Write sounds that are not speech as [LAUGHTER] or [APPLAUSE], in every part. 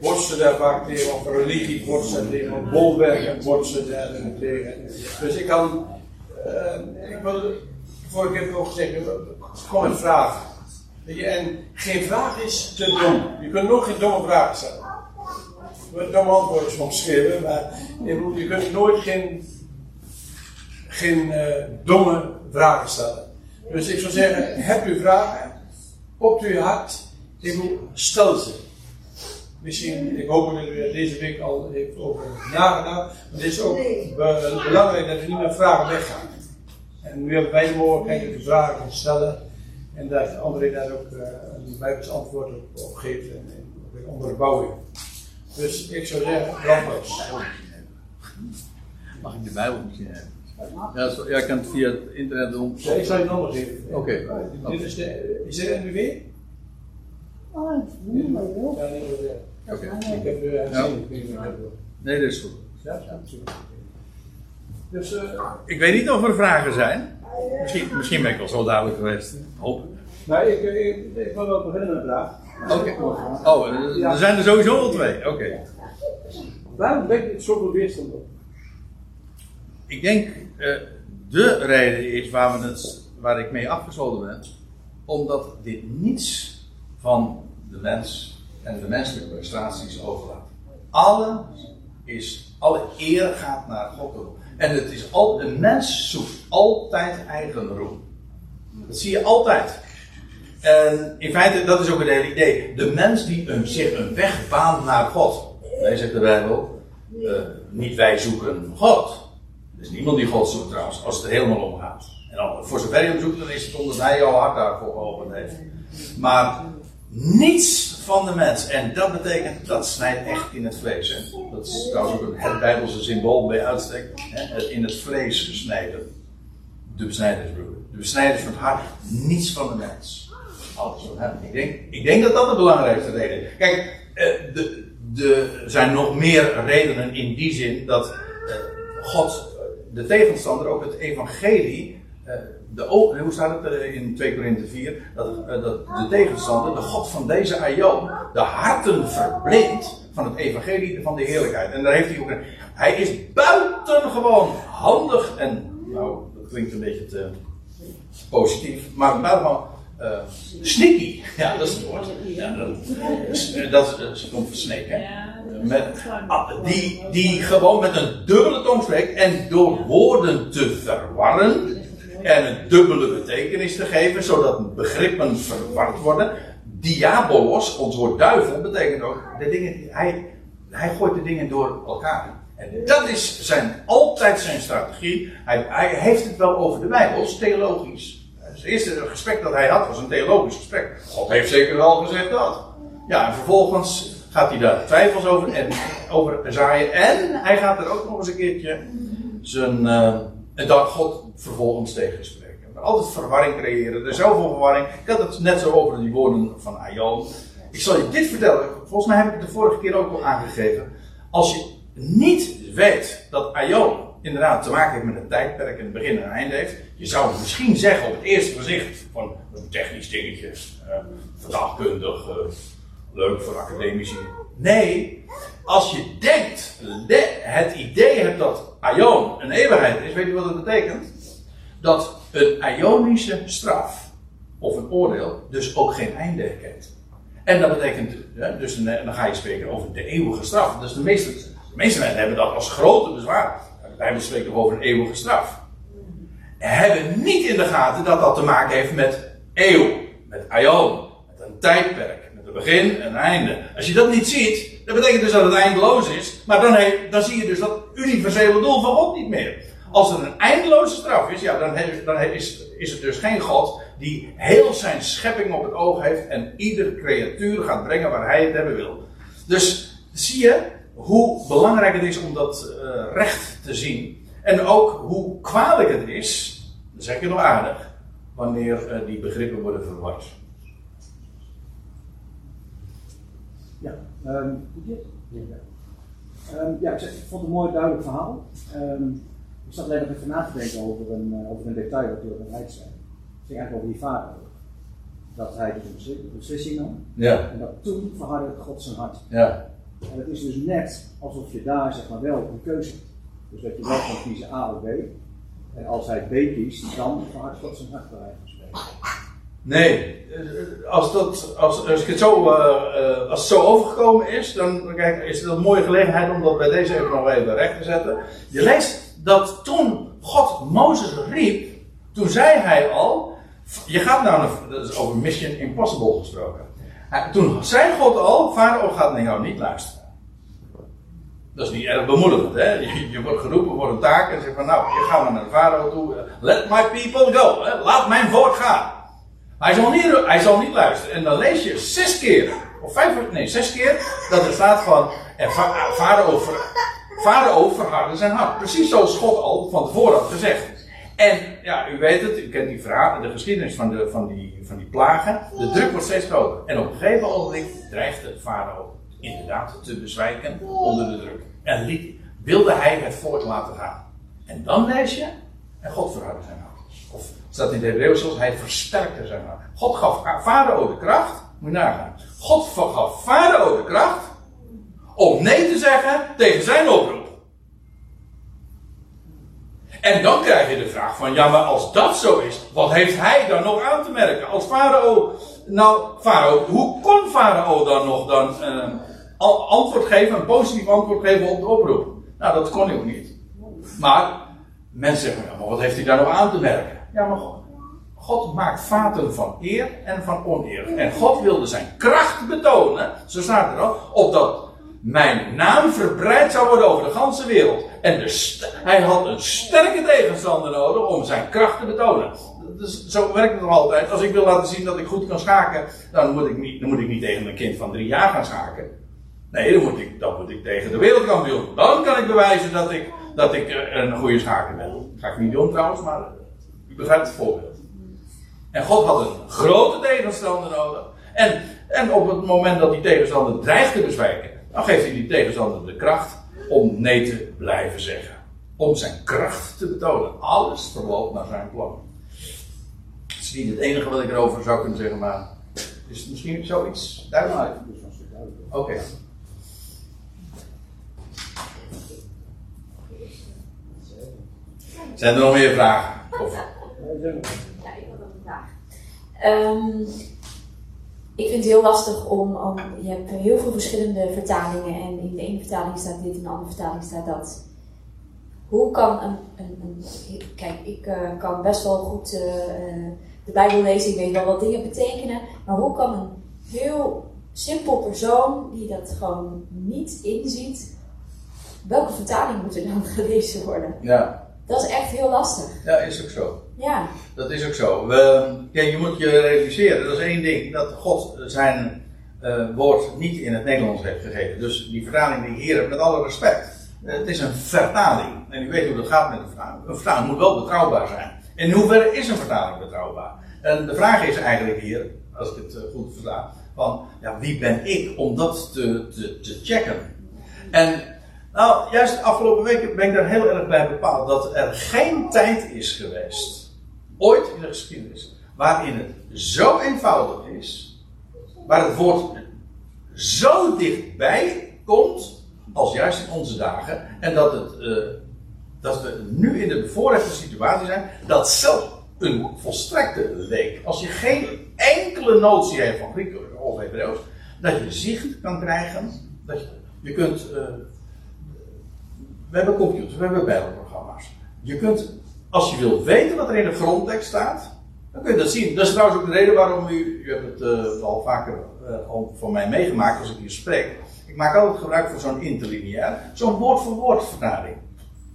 botsen daar vaak tegen, of religie botsen tegen, of bolwerken botsen daar tegen. Dus ik kan, uh, ik wil, vorige keer heb ik ook gezegd, gewoon een vraag. En geen vraag is te dom. Je kunt nog geen domme vragen stellen. Domme antwoorden soms geven, maar je, kunt nooit geen, geen uh, domme vragen stellen. Dus ik zou zeggen, heb u vragen op uw hart, stel ze. Misschien, ik hoop dat u deze week al heeft over nagedacht. Maar het is ook belangrijk dat u niet met vragen weggaat. En nu hebben wij de mogelijkheid om vragen te stellen. En dat André daar ook uh, een Bijbels antwoord op, op geeft en, en onderbouwing. Dus ik zou zeggen, brandlos. Mag ik de Bijbel misschien hebben? Ja, zo, ja, ik kan het via het internet doen. Ja, ik zal je nummer geven. Oké. Okay. Uh, dit is de, is dit? Oh, dat is niet nee, Oké. Okay. Ik heb de uitzending ja. Nee, dat is goed. Ja, ja, Dus, uh, ik weet niet of er vragen zijn. Misschien, misschien ben ik wel zo duidelijk geweest. Hoop ik. Nou, ik, ik, ik wil wel beginnen met een vraag. Oké. Okay. Oh, er, er zijn er sowieso al twee. Oké. Okay. Waarom denk je zoveel weerstand op? Ik denk, uh, de reden is waar, we het, waar ik mee afgesloten ben, omdat dit niets van de mens en de menselijke prestaties overlaat. Alle, is, alle eer gaat naar God. En het is al, een mens zoekt altijd eigen roem. Dat zie je altijd. En in feite, dat is ook het hele idee. De mens die zich een weg baant naar God. Wij zegt de Bijbel. Uh, niet wij zoeken God. Er is niemand die God zoekt trouwens, als het er helemaal om gaat. En dan, voor zover je hem zoekt, dan is het omdat hij jouw hart daarvoor geopend heeft. Maar niets van de mens. En dat betekent, dat snijdt echt in het vlees. Hè? Dat is trouwens ook het Bijbelse symbool bij uitstek. Hè? In het vlees snijden. De besnijdersbroeder. De besnijders van het hart. Niets van de mens. Alles van hem. Ik denk, ik denk dat dat de belangrijkste reden is. Kijk, eh, er zijn nog meer redenen in die zin dat eh, God, de tegenstander, ook het evangelie de, hoe staat het in 2 Korinthe 4? Dat, dat de tegenstander, de God van deze Aion, de harten verblindt van het evangelie van de heerlijkheid. En daar heeft hij ook een, Hij is buitengewoon handig en, nou, dat klinkt een beetje te positief, maar buitengewoon uh, sneaky. Ja, dat is het woord. Ja, dat, is, komt van hè? Met, die, die gewoon met een dubbele tong spreekt en door woorden te verwarren en een dubbele betekenis te geven, zodat begrippen verward worden. Diabolos, ons woord duivel, betekent ook, de dingen, hij, hij gooit de dingen door elkaar. En dat is zijn, altijd zijn strategie. Hij, hij heeft het wel over de Bijbels, theologisch. Het eerste gesprek dat hij had was een theologisch gesprek. God heeft zeker wel gezegd dat. Ja, en vervolgens gaat hij daar twijfels over, en, over zaaien. En hij gaat er ook nog eens een keertje zijn. Uh, en dan God vervolgens tegenspreken. Maar altijd verwarring creëren. Er is zoveel verwarring. Ik had het net zo over die woorden van Aion. Ik zal je dit vertellen. Volgens mij heb ik het de vorige keer ook al aangegeven. Als je niet weet dat Aion inderdaad te maken heeft met een tijdperk en begin en einde heeft. Je zou het misschien zeggen op het eerste gezicht van een technisch dingetje. Uh, vertaalkundig. Uh, leuk voor academici. Nee, als je denkt, het idee hebt dat Aion een eeuwigheid is, weet je wat dat betekent? Dat een Ionische straf of een oordeel dus ook geen einde kent. En dat betekent, dus dan ga je spreken over de eeuwige straf. Dus de meeste, de meeste mensen hebben dat als grote bezwaar. Wij spreken over een eeuwige straf. Hebben niet in de gaten dat dat te maken heeft met eeuw, met aion, met een tijdperk, een begin en einde. Als je dat niet ziet, dat betekent dus dat het eindeloos is. Maar dan, dan zie je dus dat universele doel van God niet meer. Als er een eindeloze straf is, ja, dan, dan is, is het dus geen God die heel zijn schepping op het oog heeft en ieder creatuur gaat brengen waar hij het hebben wil. Dus zie je hoe belangrijk het is om dat uh, recht te zien. En ook hoe kwalijk het is, zeg je nog aardig, wanneer uh, die begrippen worden verward. Ja, um, ja. Um, ja ik, ik, vond het een mooi duidelijk verhaal. Um, ik zat alleen nog even na te denken over een, uh, over een detail wat u ook uit zei. Het ging eigenlijk over die vader. Dat hij dus een beslissing nam. Ja. En dat toen verhardde God zijn hart. Ja. En het is dus net alsof je daar zeg maar wel een keuze hebt. Dus dat je wel kan kiezen A of B. En als hij B kiest, dan verhard God zijn hart bij. Nee, eh, als, dat, als, als, het zo, eh, eh, als zo overgekomen is, dan kijk, is het een mooie gelegenheid om dat bij deze even nog even recht te zetten. Je leest dat toen God Mozes riep, toen zei hij al, je gaat nou, naar, dat is over Mission Impossible gesproken. Toen zei God al, Farao gaat naar jou niet luisteren. Dat is niet erg bemoedigend, hè? Je, wordt geroepen voor een taak en zegt van, nou, je gaat maar naar de Farao toe. Let my people go, laat mijn volk gaan. Hij zal, niet, luisteren. En dan lees je zes keer, of vijf, nee, zes keer, dat er staat van, en Fa- Farao ver, Farao verhardde zijn hart. Precies zoals God al van tevoren had gezegd. En ja, u weet het, u kent die verhaal, de geschiedenis van, de, van, die, van die plagen. De druk wordt steeds groter. En op een gegeven ogenblik dreigde Farao inderdaad te bezwijken onder de druk. En liet, wilde hij het volk laten gaan. En dan lees je, en God verhardde zijn hart. Of staat in het Hebreeuws hij versterkte zijn hart. God gaf Farao de kracht, moet je nagaan. God gaf Farao de kracht om nee te zeggen tegen zijn oproep. En dan krijg je de vraag van, ja maar als dat zo is, wat heeft hij dan nog aan te merken? Als Farao, nou Farao, hoe kon Farao dan nog dan eh, al- antwoord geven, een positief antwoord geven op de oproep? Nou, dat kon hij ook niet. Maar mensen zeggen, ja, maar wat heeft hij daar nog aan te merken? Ja, maar God, God maakt vaten van eer en van oneer. En God wilde zijn kracht betonen, zo staat er al, opdat mijn naam verbreid zou worden over de ganse wereld. En de st- hij had een sterke tegenstander nodig om zijn kracht te betonen. Dus zo werkt het nog altijd. Als ik wil laten zien dat ik goed kan schaken, dan moet ik niet, dan moet ik niet tegen een kind van drie jaar gaan schaken. Nee, dan moet ik, moet ik tegen de wereldkampioen. Dan kan ik bewijzen dat ik, dat ik eh, een goede schaker ben. Dat ga ik niet doen trouwens, maar het voorbeeld. En God had een grote tegenstander nodig. En, en op het moment dat die tegenstander dreigt te bezwijken, dan geeft hij die tegenstander de kracht om nee te blijven zeggen. Om zijn kracht te betonen. Alles verloopt naar zijn plan. Het is niet het enige wat ik erover zou kunnen zeggen, maar is het misschien zoiets duidelijk. Oké. Zijn er nog meer vragen? Of, Ja. Ja, ik had ook een vraag. Ehm, ik vind het heel lastig om, om. Je hebt heel veel verschillende vertalingen en in de ene vertaling staat dit, in de andere vertaling staat dat. Hoe kan een. een, een kijk, ik eh, kan best wel goed eh, eh, de Bijbel lezen, ik weet wel wat dingen betekenen, maar hoe kan een heel simpel persoon die dat gewoon niet inziet, welke vertaling moet er dan [LAUGHS] gelezen worden? ja, Dat is echt heel lastig. ja, is ook zo. Ja, Dat is ook zo. Je moet je realiseren, dat is één ding, dat God zijn eh, woord niet in het Nederlands heeft gegeven. Dus die vertaling die ik hier met alle respect, eh, het is een vertaling. En u weet hoe dat gaat met een vertaling. Een vertaling moet wel betrouwbaar zijn. In hoeverre is een vertaling betrouwbaar? En de vraag is eigenlijk hier, als ik het eh, goed versta, van ja, wie ben ik om dat te, te, te checken? En nou, juist de afgelopen weken ben ik daar heel erg bij bepaald dat er geen tijd is geweest, ooit in de geschiedenis, waarin het zo eenvoudig is, waar het woord zo dichtbij komt, als juist in onze dagen, en dat, het, eh, dat we nu in de bevoorrechte situatie zijn, dat zelf een volstrekte week, als je geen enkele notie hebt van Griek of Hebreeuws, dat je zicht kan krijgen, dat je, je kunt. eh, we hebben computers, we hebben bijbelprogramma's. Je kunt, als je wilt weten wat er in de grondtekst staat, dan kun je dat zien. Dat is trouwens ook de reden waarom u, u hebt het eh, al vaker eh, al van mij meegemaakt als ik hier spreek. Ik maak altijd gebruik van zo'n interlineair, zo'n woord-voor-woord vertaling.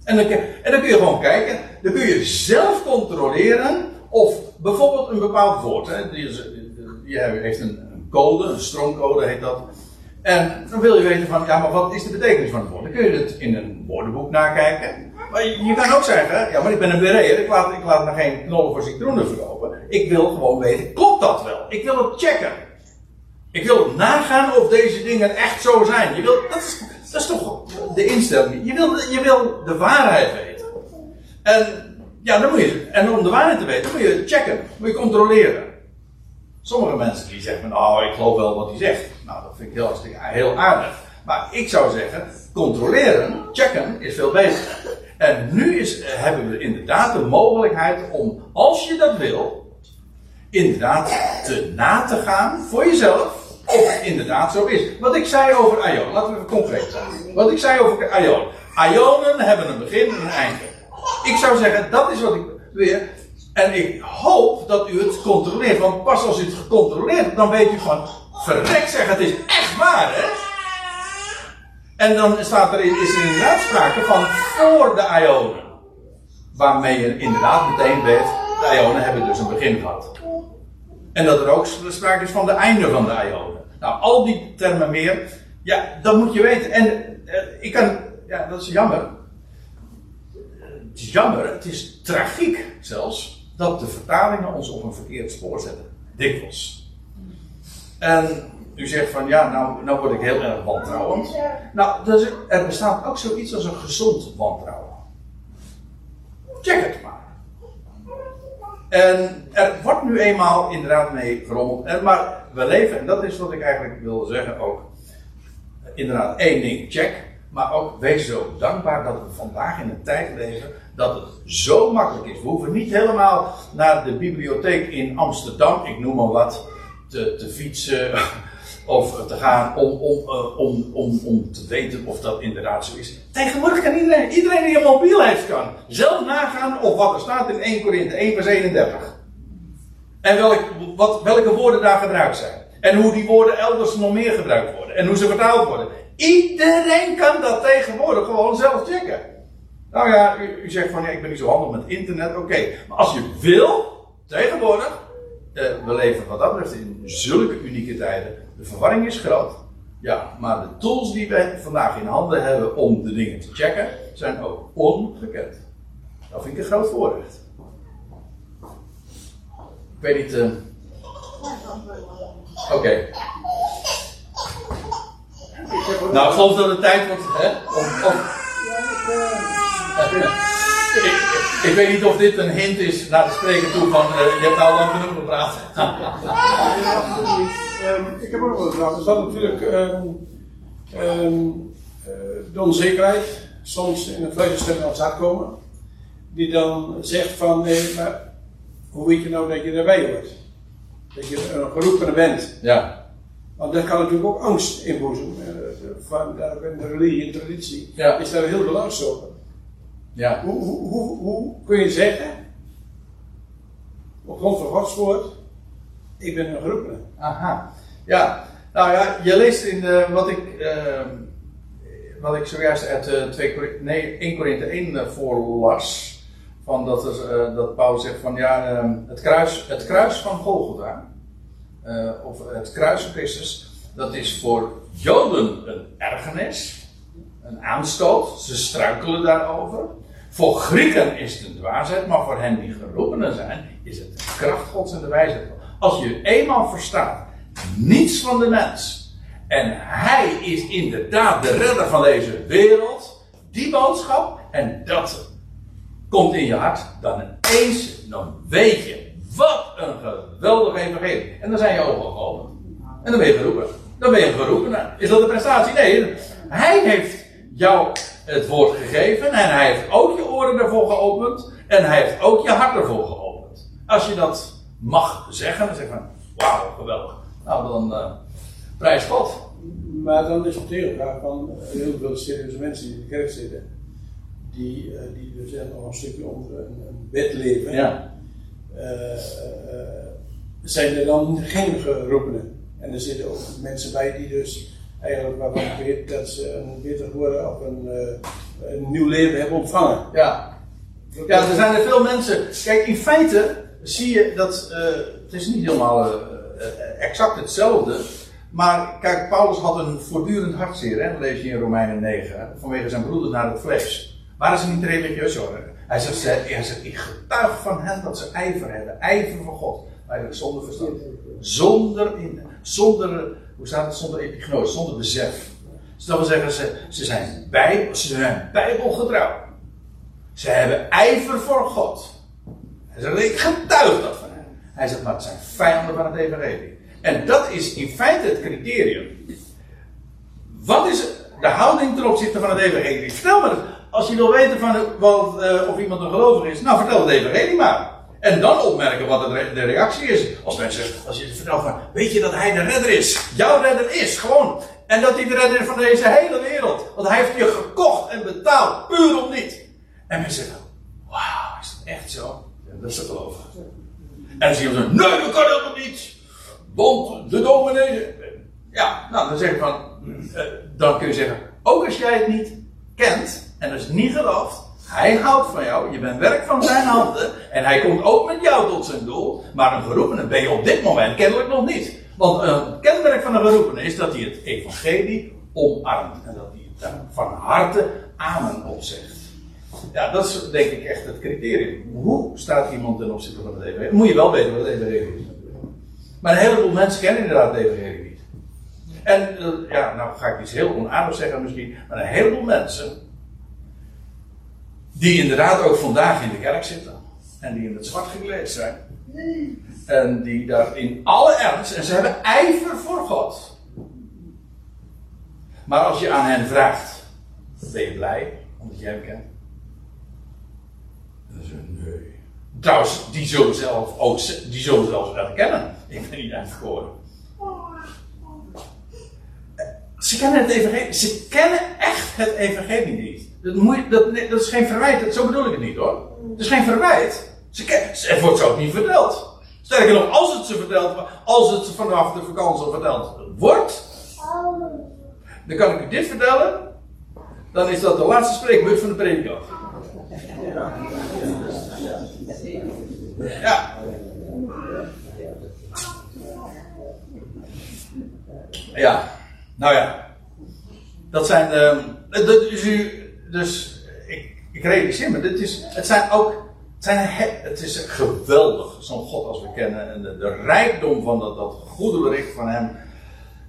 En dan, en dan kun je gewoon kijken, dan kun je zelf controleren of bijvoorbeeld een bepaald woord, hè, die, heeft een, een code, een stromcode heet dat. En dan wil je weten van, ja, maar wat is de betekenis van het woord? Dan kun je het in een woordenboek nakijken. Je, kan ook zeggen, ja, maar ik ben een bereer, ik laat, ik laat me geen knollen voor citroenen verkopen. Ik wil gewoon weten, klopt dat wel? Ik wil het checken. Ik wil nagaan of deze dingen echt zo zijn. Je wil, dat, is, toch de instelling. Je wil, je wil de waarheid weten. En, ja, dan moet je, en om de waarheid te weten, moet je checken. Moet je controleren. Sommige mensen die zeggen, nou, ik geloof wel wat hij zegt. Nou, dat vind ik heel, heel aardig. Maar ik zou zeggen, controleren, checken is veel beter. En nu is, eh, hebben we inderdaad de mogelijkheid om, als je dat wil, inderdaad te na te gaan voor jezelf. Of het inderdaad zo is. Wat ik zei over Ion, laten we even concreet zijn. Wat ik zei over Ion. Ionen hebben een begin en een einde. Ik zou zeggen, dat is wat ik weer. En ik hoop dat u het controleert. Want pas als u het gecontroleerd, dan weet u gewoon, verrek zeg, het is echt waar, hè? En dan staat er, is er inderdaad sprake van voor de Ionen. Waarmee je inderdaad meteen weet, de Ionen hebben dus een begin gehad. En dat er ook sprake is van de einde van de Ionen. Nou, al die termen meer, ja, dat moet je weten. En eh, ik kan, ja, dat is jammer. Het is jammer, het is tragiek zelfs, dat de vertalingen ons op een verkeerd spoor zetten. Dikwijls. En u zegt van ja, nou, nou word ik heel erg wantrouwend. Nou, dus er bestaat ook zoiets als een gezond wantrouwen. Check het maar. En er wordt nu eenmaal inderdaad mee gerommeld. En, maar we leven, en dat is wat ik eigenlijk wil zeggen ook. Inderdaad, één ding, check. Maar ook wees zo dankbaar dat we vandaag in een tijd leven dat het zo makkelijk is. We hoeven niet helemaal naar de bibliotheek in Amsterdam, ik noem maar wat, te, te fietsen [LAUGHS] of te gaan om, om, uh, om, om, om te weten of dat inderdaad zo is. Tegenwoordig kan iedereen, iedereen die een mobiel heeft, kan zelf nagaan of wat er staat in 1 Korinthe 1 vers 31. En welk, wat, welke woorden daar gebruikt zijn. En hoe die woorden elders nog meer gebruikt worden. En hoe ze vertaald worden. Iedereen kan dat tegenwoordig gewoon zelf checken. Nou ja, u, u zegt van ja, ik ben niet zo handig met internet. Oké, maar als je wil, tegenwoordig. Uh, we leven wat dat betreft in zulke unieke tijden. De verwarring is groot. Ja, maar de tools die we vandaag in handen hebben om de dingen te checken, zijn ook ongekend. Dat vind ik een groot voorrecht. Ik weet niet. Uh... Oké. Okay. Nou, ik geloof dat het tijd wordt. Hè? Om, om... ik, ik, weet niet of dit een hint is naar de spreker toe van uh, je hebt nou lang genoeg gepraat. um, ik heb ook wel een vraag. Er staat natuurlijk um, um, uh, de onzekerheid soms in een aan het hart komen. Die dan zegt van nee, maar hoe weet je nou dat je erbij hoort? Dat je een geroepene bent. Ja. Want dat kan natuurlijk ook angst inboezemen. Van de religie en traditie ja. is daar heel belangrijk over. Ja. Hoe, hoe, hoe, hoe, kun je zeggen, op grond van Gods woord, ik ben een geroepene? Aha. Ja, nou ja, je leest in de, wat ik, uh, wat ik zojuist uit uh, 2, nee, 1 Korinthe 1 uh, voorlas. Van dat, er, uh, dat Paulus zegt van ja, het, kruis, het kruis van Golgotha. Of het kruis van Christus, dat is voor Joden een ergernis, een aanstoot. Ze struikelen daarover. Voor Grieken is het een dwaasheid, maar voor hen die geroepenen zijn, is het de kracht Gods en de wijsheid. Als je eenmaal verstaat, niets van de mens. En hij is inderdaad de redder van deze wereld. Die boodschap, en dat komt in je hart, dan ineens, dan weet je, wat een geweldig evangelie. En dan zijn je ogen geopend. En dan ben je geroepen. Dan ben je geroepen. Is dat een prestatie? Nee. Hij heeft jou het woord gegeven. En hij heeft ook je oren ervoor geopend. En hij heeft ook je hart ervoor geopend. Als je dat mag zeggen, dan zeg je van, wauw, geweldig. Nou, dan uh, prijs God. Maar dan is het tegenvraag van heel veel serieuze mensen die in de kerk zitten. Die, uh, die dus nog een stukje onder een, een bed leven. Ja. Uh, zijn er dan geen geroepenen. En er zitten ook mensen bij die dus eigenlijk waarvan ik weet dat ze een beter worden of een, uh, een nieuw leven hebben ontvangen. Ja. ja, er zijn er veel mensen. Kijk, in feite zie je dat uh, het is niet helemaal uh, exact hetzelfde. Maar kijk, Paulus had een voortdurend hartzeer, hè? lees je in Romeinen 9, vanwege zijn broeders naar het vlees. Waren ze niet religieus hoor? Hij zegt, hij zegt, ik getuig van hen dat ze ijver hebben, ijver voor God. Eigenlijk zonder verstand. Zonder, zonder hoe staat het? Zonder epignose, zonder besef. Dus dat wil zeggen, ze, ze, zijn, bij, ze zijn bijbelgetrouw. Ze hebben ijver voor God. Hij zegt, ik getuig dat van hen. Hij zegt, maar het zijn vijanden van het evangelie. En dat is in feite het criterium. wat is de houding ten opzichte van het evangelie? Vertel me, als je wil weten van wat, uh, of iemand een gelovige is, nou vertel het evangelie maar. En dan opmerken wat de, reactie is. Als mensen, als je vertelt van, weet je dat hij de redder is? Jouw redder is, gewoon. En dat hij de redder is van deze hele wereld. Want hij heeft je gekocht en betaald, puur om niet. En mensen zeggen, wauw, is dat echt zo? Ja, dat is te geloven. En dan zie je zo, nee, dat kan helemaal niet. Want de dominee. Ja, nou dan zeg ik van, uh, dan kun je zeggen, ook als jij het niet kent en dus niet gelooft, hij houdt van jou, je bent werk van zijn handen en hij komt ook met jou tot zijn doel. Maar een geroepene ben je op dit moment kennelijk nog niet. Want een kenmerk van een geroepene is dat hij het evangelie omarmt en dat hij daar van harte amen op zegt. Ja, dat is denk ik echt het criterium. Hoe staat iemand ten opzichte van het evangelie? Moet je wel weten wat het evangelie is. Maar een heleboel mensen kennen inderdaad het evangelie niet. En uh, ja, nou ga ik iets heel onaardigs zeggen misschien, maar een heleboel mensen die inderdaad ook vandaag in de kerk zitten. En die in het zwart gekleed zijn. En die daar in alle ernst, en ze hebben ijver voor God. Maar als je aan hen vraagt, ben je blij omdat jij hem kent? Dan zeggen ze nee. Trouwens, die zullen zelf ook, die zullen zelfs herkennen. Ik ben niet uitgekoren. Ze kennen het evangelie. Ze kennen echt het evangelie niet. Dat, dat is geen verwijt. Dat, zo bedoel ik het niet hoor. Het is geen verwijt. Ze kennen, het wordt zo ook niet verteld. Sterker nog, als het ze vertelt, als het vanaf de vakantie verteld wordt, dan kan ik u dit vertellen. Dan is dat de laatste spreekbeurt van de predikant. Ja. Ja. Nou ja. Dat zijn. Dat is u dus ik, ik realiseer me, dit is, het zijn ook, het is geweldig, zo'n God als we kennen. En de, rijkdom van dat, goede bericht van hem.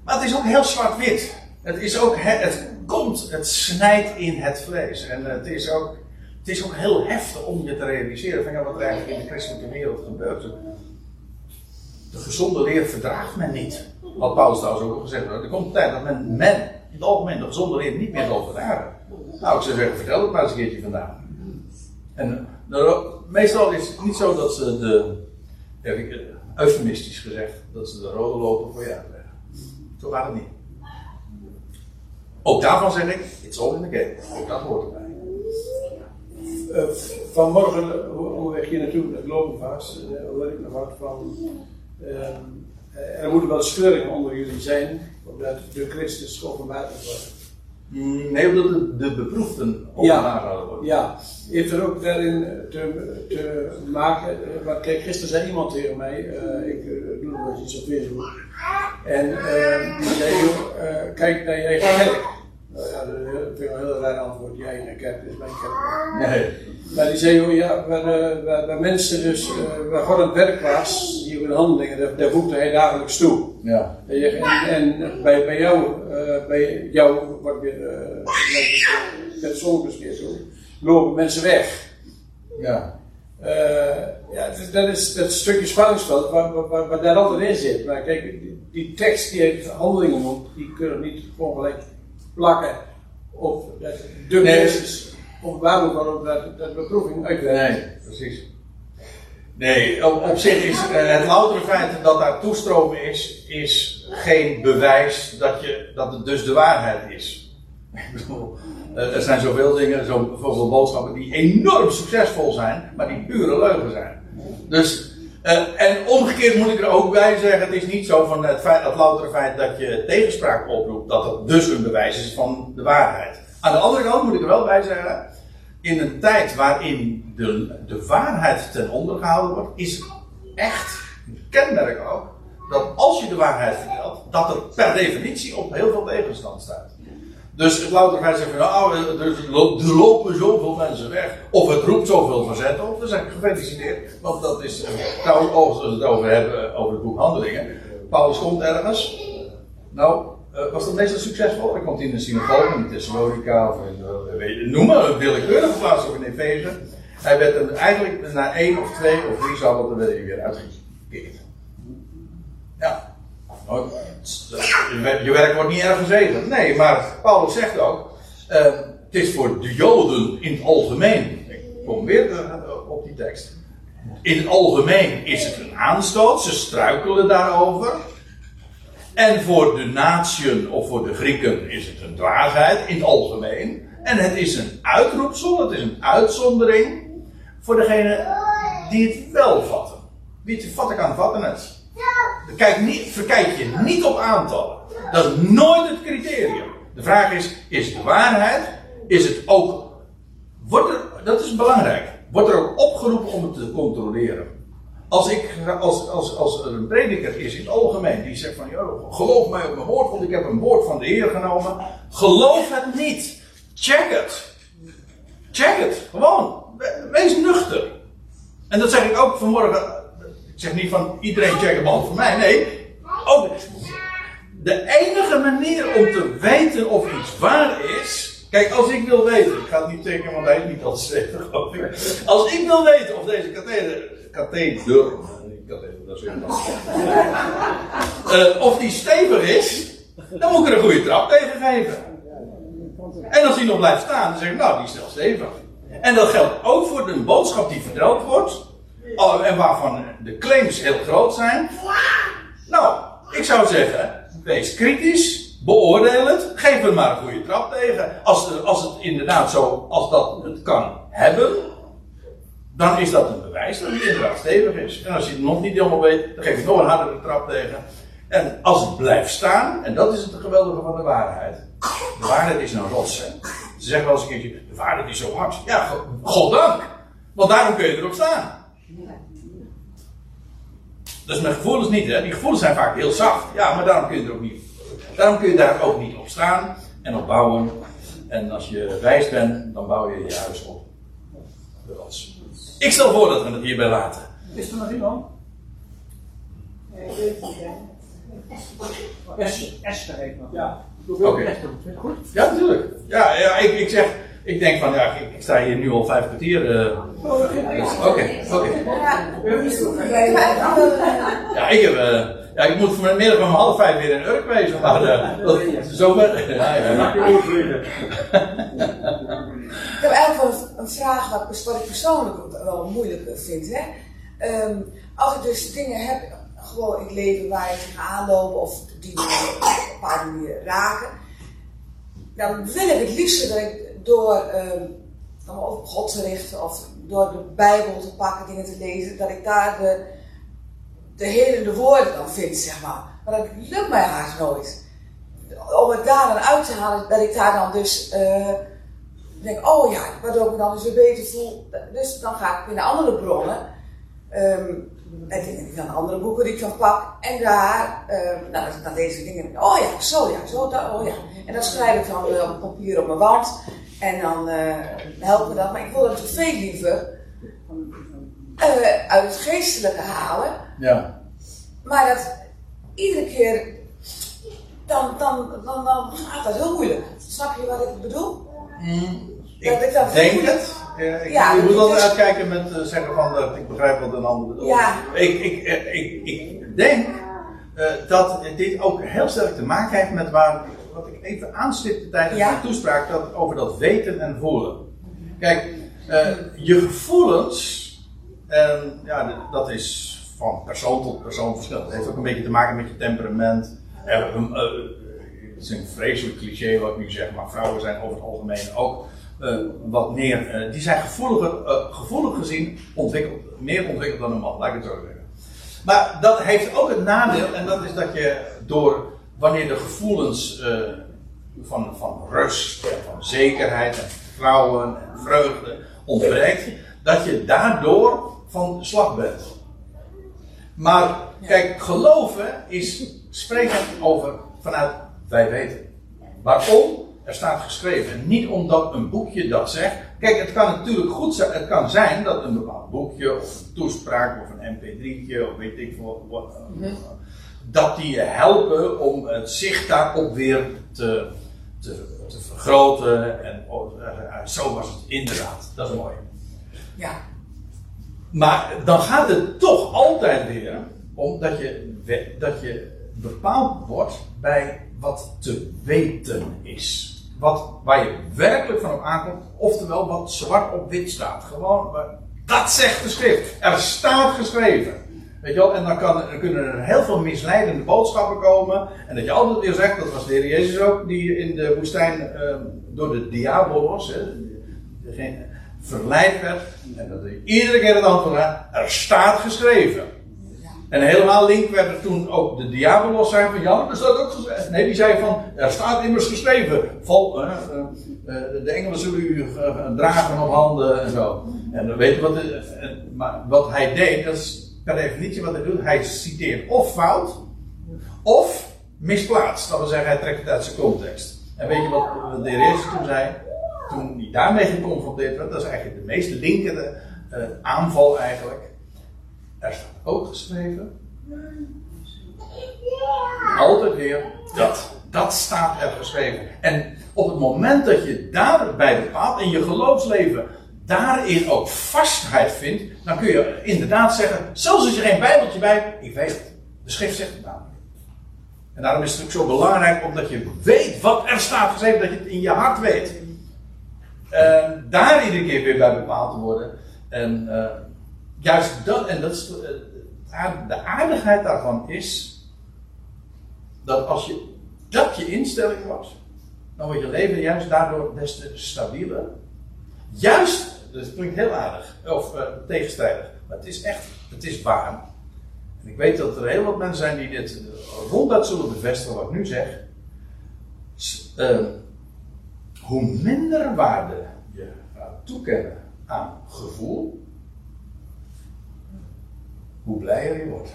Maar het is ook heel zwart-wit. Het is ook, het komt, het snijdt in het vlees. En het is ook, het is ook heel heftig om je te realiseren van ja, wat er eigenlijk in de christelijke wereld gebeurt. De gezonde leer verdraagt men niet. Wat Paulus trouwens ook al gezegd heeft. Er komt een tijd dat men, men in het algemeen de gezonde leer niet meer zal verdragen. Nou, ik zou zeggen, vertel het maar eens een keertje vandaan. En nou, meestal is het niet zo dat ze de, heb ik eufemistisch gezegd, dat ze de rode lopen voor je uitleggen. Zo gaat het niet. Ook daarvan zeg ik, it's all in the game. Ook dat hoort erbij. Uh, vanmorgen, hoe, hoe weg je naartoe met lopenvaart, uh, hoor ik nog van. Uh, er moeten wel scheuringen onder jullie zijn, omdat de Christus openbaar wordt. Nee, omdat de, de beproefden openbaar zouden worden. Ja, heeft er ook daarin te, te maken. Eh, kijk, gisteren zei iemand tegen mij, uh, ik uh, doe nog eens iets op Facebook. En uh, die zei, joh, kijk naar je eigen kerk. Nou ja, dat vind ik een heel raar antwoord. Jij naar kerk is mijn kerk. Nee. Maar die zei, joh, ja, waar, waar, waar mensen dus, waar God aan het werk was, die in handelingen, daar, daar voegde hij dagelijks toe. Ja. En, en bij, bij jou, bij jou wordt weer, uh, met sommige keer zo, lopen mensen weg. Ja. Uh, ja, dat is dat stukje spanningsveld waar, waar, waar, daar altijd in zit. Maar kijk, die, die tekst die heeft handelingen die kunnen niet gewoon gelijk plakken op dat de Nee. Waarom waarop dat, dat beproeving uitwerkt. Nee, precies. Nee, op, zich is eh, het loutere feit dat daar toestromen is, is geen bewijs dat, je, dat het dus de waarheid is. [LAUGHS] Eh, er zijn zoveel dingen, zo, bijvoorbeeld boodschappen die enorm succesvol zijn, maar die pure leugen zijn. Dus, eh, en omgekeerd moet ik er ook bij zeggen, het is niet zo van het, feit, het loutere feit dat je tegenspraak oproept, dat dat dus een bewijs is van de waarheid. Aan de andere kant moet ik er wel bij zeggen, in een tijd waarin de, de waarheid ten onder gehouden wordt, is echt een kenmerk ook dat als je de waarheid vertelt, dat er per definitie op heel veel tegenstand staat. Dus het louter feit zeggen nou, er, lopen zoveel mensen weg, of het roept zoveel verzet op, dan zeg ik gefeliciteerd. Want dat is, trouwens, als we het over hebben, over het boek Handelingen. Paulus komt ergens. Nou, uh, was dat meestal succesvol? Hij komt in een synagoge, in Thessalonica, of in, uh, weet je, noem maar, een willekeurige plaats, of in Efeze. Hij werd er eigenlijk na één of twee of drie sabbaten werd hij weer uitgekeerd. Ja. Nou, Je werk wordt niet erg gezegend. Nee, maar Paulus zegt ook. eh, het is voor de Joden in het algemeen. Ik kom weer eh, op die tekst. In het algemeen is het een aanstoot. Ze struikelen daarover. En voor de natieën of voor de Grieken is het een dwaasheid in het algemeen. En het is een uitroepsel, het is een uitzondering voor degene die het wel vatten. Wie het vatten kan, vatten het. Kijk niet, verkijk je niet op aantallen. Dat is nooit het criterium. De vraag is, is de waarheid, is het ook, wordt er, dat is belangrijk, wordt er ook opgeroepen om het te controleren. Als, ik, als, als, als er een prediker is in het algemeen die zegt van, joh, geloof mij op mijn woord, want ik heb een woord van de Heer genomen. Geloof het niet. Check het. Check het. Gewoon. We- Wees nuchter. En dat zeg ik ook vanmorgen. Ik zeg niet van iedereen checken behalve mij. Nee. Ook de enige manier om te weten of iets waar is. Kijk, als ik wil weten. Ik ga het niet tekenen, want hij is niet al stevig. geloof ik. Als ik wil weten of deze katheder. Dat een. Eh, Of die stevig is. Dan moet ik er een goede trap tegen geven. En als die nog blijft staan, dan zeg ik, nou, die is wel stevig. En dat geldt ook voor de boodschap die verteld wordt. En waarvan de claims heel groot zijn. Nou, ik zou zeggen, wees kritisch. Beoordeel het. Geef er maar een goede trap tegen. Als, als het inderdaad zo, als dat het kan hebben. Dan is dat een bewijs dat het inderdaad stevig is. En als je het nog niet helemaal weet, dan geef je nog een hardere trap tegen. En als het blijft staan, en dat is het geweldige van de waarheid. De waarheid is een rots. Hè? Ze zeggen wel eens een keertje, de waarheid is zo hard. Ja, go- goddank. Want daarom kun je erop staan. Dus met gevoelens niet, hè. Die gevoelens zijn vaak heel zacht. Ja, maar daarom kun je er ook niet, daarom kun je daar ook niet op staan en op bouwen. En als je wijs bent, dan bouw je je huis op de rots. Ik stel voor dat we het hierbij laten. Is er nog iemand? Es- Esther heeft nog. Ja. Oké. Goed? Ja, natuurlijk. Ja, ja ik, ik zeg, ik denk van, ja, ik, ik sta hier nu al vijf kwartier. eh. Oké, oké. Ja, ik heb, eh, ja, ik moet vanmiddag om half vijf weer in Urk wezen, maar dat is zover. [LAUGHS] Ja, ja, ja. [LAUGHS] Ik heb eigenlijk wel een- vraag wat, wat ik persoonlijk wel moeilijk vind. Hè? Ehm, als ik dus dingen heb, gewoon in het leven waar je tegenaan lopen of die een bepaalde manier raken, dan wil ik het liefst dat ik door ehm, dan op God te richten of door de Bijbel te pakken, dingen te lezen, dat ik daar de, de helende woorden dan vind, zeg maar. Maar dat lukt mij haast nooit. Om het daar dan uit te halen, dat ik daar dan dus eh, denk, oh ja, waardoor ik me dan dus weer beter voel. Dus dan ga ik weer naar andere bronnen. Ehm en dingen, dan andere boeken die ik dan pak. En daar, ehm nou, dan, ik dingen. Oh ja, zo ja, zo dat, oh ja. En dan schrijf ik dan eh, op papier op mijn wand. En dan eh helpt me dat. Maar ik wil dat veel liever eh, uit het geestelijke halen. ja. Maar dat iedere keer, dan, dan, dan, dan gaat dat heel moeilijk. Snap je wat ik bedoel? Dat ik dat denk het. Ja, ik, Ja, je moet altijd is- uitkijken met eh, zeggen van dat ik begrijp wat een ander bedoelt. Ja. Ik, ik, eh, ik, ik denk eh, dat dit ook heel sterk te maken heeft met waar, wat ik even aanstipte tijdens Ja. mijn toespraak, dat, over dat weten en voelen. Kijk, eh, je gevoelens, en ja, dat is van persoon tot persoon verschillend. Het heeft ook een beetje te maken met je temperament. Eh, eh, eh, het is een vreselijk cliché wat ik nu zeg, maar vrouwen zijn over het algemeen ook eh, wat meer, eh, die zijn gevoeliger, eh, gevoelig gezien ontwikkeld, meer ontwikkeld dan een man, laat ik het zo zeggen. Maar dat heeft ook het nadeel, en dat is dat je door wanneer de gevoelens van, van rust en van zekerheid en vertrouwen en vreugde ontbreekt, dat je daardoor van slag bent. Maar kijk, geloven is spreken over vanuit wij weten. Waarom? Er staat geschreven. Niet omdat een boekje dat zegt. Kijk, het kan natuurlijk goed zijn. Het kan zijn dat een bepaald boekje of een toespraak of een mp3'tje of weet ik veel wat. Dat die je helpen om het zicht daarop weer te, te, te vergroten. En oh, eh, zo was het inderdaad. Dat is mooi. Ja. Maar dan gaat het toch altijd weer om dat je, dat je bepaald wordt bij wat te weten is. Wat, waar je werkelijk van op aankomt, oftewel wat zwart op wit staat. Gewoon, dat zegt de schrift. Er staat geschreven. Weet je wel, en dan, kan, kunnen er heel veel misleidende boodschappen komen. En dat je altijd weer zegt, dat was de Heer Jezus ook, die in de woestijn ehm, door de diabolos, degene verleid werd. En dat hij iedere keer het antwoord had, er staat geschreven. En helemaal link werd er toen ook de diabolos zijn van, ja, er staat ook geschreven. Nee, die zei van, er staat immers geschreven. Eh, eh, eh, de engelen zullen u dragen op handen en zo. En dan weten wat, maar wat hij deed, dat is per definitie wat hij doet. Hij citeert of fout, of misplaatst. Dat wil zeggen, hij trekt het uit zijn context. En weet je wat de Jezus toen zei? Toen hij daarmee geconfronteerd werd, dat is eigenlijk de meest linkende aanval eigenlijk. Er staat ook geschreven. Altijd weer, dat, dat staat er geschreven. En op het moment dat je daarbij bepaalt in je geloofsleven daarin ook vastheid vindt, dan kun je inderdaad zeggen, zelfs als je geen Bijbeltje bij hebt, ik weet het. De schrift zegt het namelijk. En daarom is het ook zo belangrijk omdat je weet wat er staat geschreven, dat je het in je hart weet. En daar iedere keer weer bij bepaald te worden. En eh, juist dat, en dat eh, aard- de aardigheid daarvan is dat als je dat je instelling was, dan wordt je leven juist daardoor des te stabieler. Juist, dat klinkt heel aardig, of eh, tegenstrijdig, maar het is echt, het is waar. En ik weet dat er heel wat mensen zijn die dit eh, ronduit zullen bevestigen wat ik nu zeg. S- eh, hoe minder waarde je gaat toekennen aan gevoel, hoe blijer je wordt.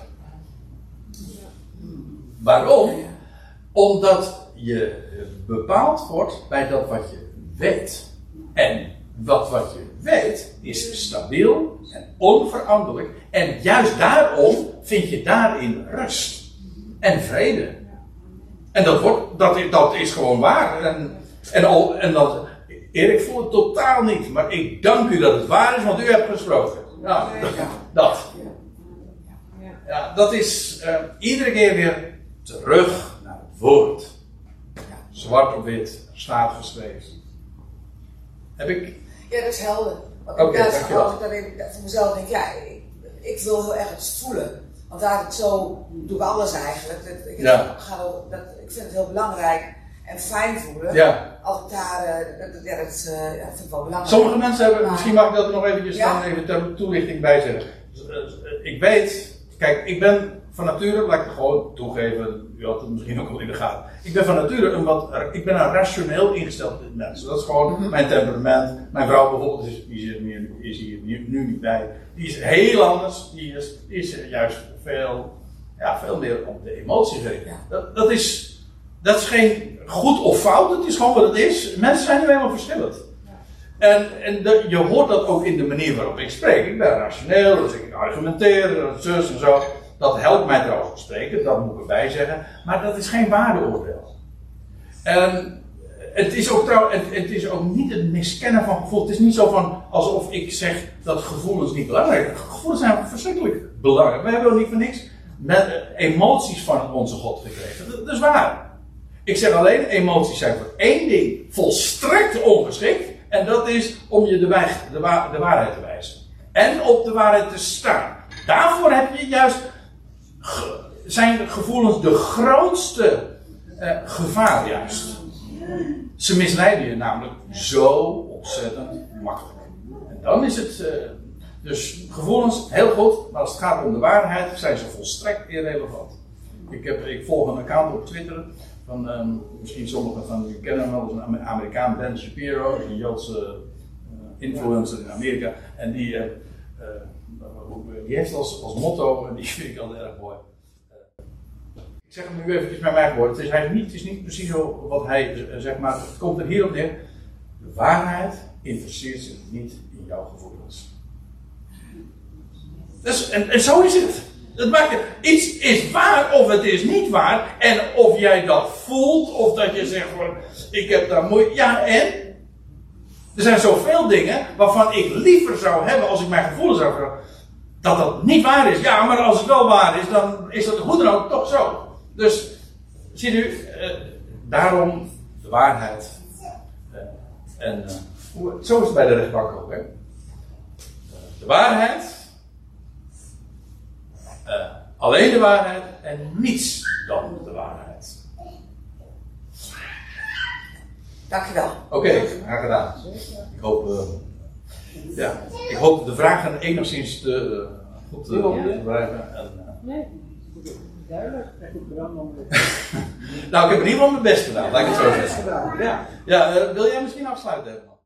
Waarom? Omdat je bepaald wordt bij dat wat je weet. En dat wat je weet is stabiel en onveranderlijk. En juist daarom vind je daarin rust en vrede. En dat, wordt, dat, is- dat is gewoon waar. En, en, al, en dat, Erik voelt het totaal niet, maar ik dank u dat het waar is, want u hebt gesproken. Ja, dat. Ja, dat is eh, iedere keer weer terug naar het woord. Zwart op wit, staat geschreven. Heb ik. Ja, dat is helder. Want Oké, dankjewel. als ik dan even voor mezelf denk, ja, ik, ik wil heel erg het voelen. Want daar het zo doe ik alles eigenlijk. Dat, ik, Ja. ga wel- dat, ik vind het heel belangrijk en fijn voelen. Ja. Als ik daar, eh, dat, dat- ja, dat, eh, ja, dat vind ik wel belangrijk. Sommige mensen hebben, Maar- misschien mag ik dat nog eventjes Ja. dan even ter toelichting bij zeggen. Dus, eh, Ik weet, kijk, ik ben van nature, laat ik het gewoon toegeven, u had het misschien ook al in de gaten. Ik ben van nature een wat, ik ben een rationeel ingesteld mens. Dat is gewoon Mhm. mijn temperament. Mijn vrouw bijvoorbeeld, is, die zit hier, is hier nu, nu niet bij. Die is heel anders. Die is, is juist veel, ja, veel meer op de emotie gericht. Ja. Dat, dat is, dat is geen goed of fout, het is gewoon wat het is. Mensen zijn nu helemaal verschillend. En, en de- je hoort dat ook in de manier waarop ik spreek. Ik ben rationeel, dus ik argumenteer, en zus en zo. Dat helpt mij trouwens te spreken, dat moet ik erbij zeggen. Maar dat is geen waardeoordeel. En het is ook trouw, het, het is ook niet het miskennen van gevoel. Het is niet zo van alsof ik zeg dat gevoelens niet belangrijk zijn. Gevoelens zijn verschrikkelijk belangrijk. We hebben ook niet voor niks met, eh, emoties van onze God gekregen. Dat, dat is waar. Ik zeg alleen, emoties zijn voor één ding volstrekt ongeschikt. En dat is om je de, wij- de, wa- de waarheid te wijzen. En op de waarheid te staan. Daarvoor heb je juist. zijn gevoelens de grootste eh, gevaar juist. Ze misleiden je namelijk zo ontzettend makkelijk. En dan is het. eh, dus gevoelens, heel goed. Maar als het gaat om de waarheid, zijn ze volstrekt irrelevant. Ik, heb, ik volg een account op Twitter. Van, ehm, misschien sommigen van jullie kennen hem wel. Een Amerikaan, Ben Shapiro. Een Joodse eh, influencer in Amerika. En die, eh, eh, heeft als, als motto, en [LAUGHS] die vind ik altijd erg mooi. Ik zeg hem nu eventjes met mijn woorden. Het is, hij, niet, het is niet precies wat hij zegt, maar het komt er hierop neer. De waarheid interesseert zich niet in jouw gevoelens. Dus, en, en zo is het. Het maakt, iets is waar of het is niet waar. En of jij dat voelt of dat je zegt van ik heb daar moeite. Ja, en? Er zijn zoveel dingen waarvan ik liever zou hebben als ik mijn gevoelens zou hebben. Dat dat niet waar is. Ja, maar als het wel waar is, dan is dat hoe dan ook toch zo. Dus, ziet u, eh, daarom de waarheid. Eh, en eh, zo is het bij de rechtbank ook. Hè? De waarheid, eh, alleen de waarheid en niets dan de waarheid. Dankjewel. Oké, graag gedaan. Ik hoop, eh, ja, ik hoop de vragen enigszins te, eh, goed te, blijven. En, eh, Nee. Duidelijk. [LAUGHS] Nou, ik heb in ieder geval mijn best gedaan, laat ik het zo zeggen. gedaan. Ja. Ja, wil jij misschien afsluiten?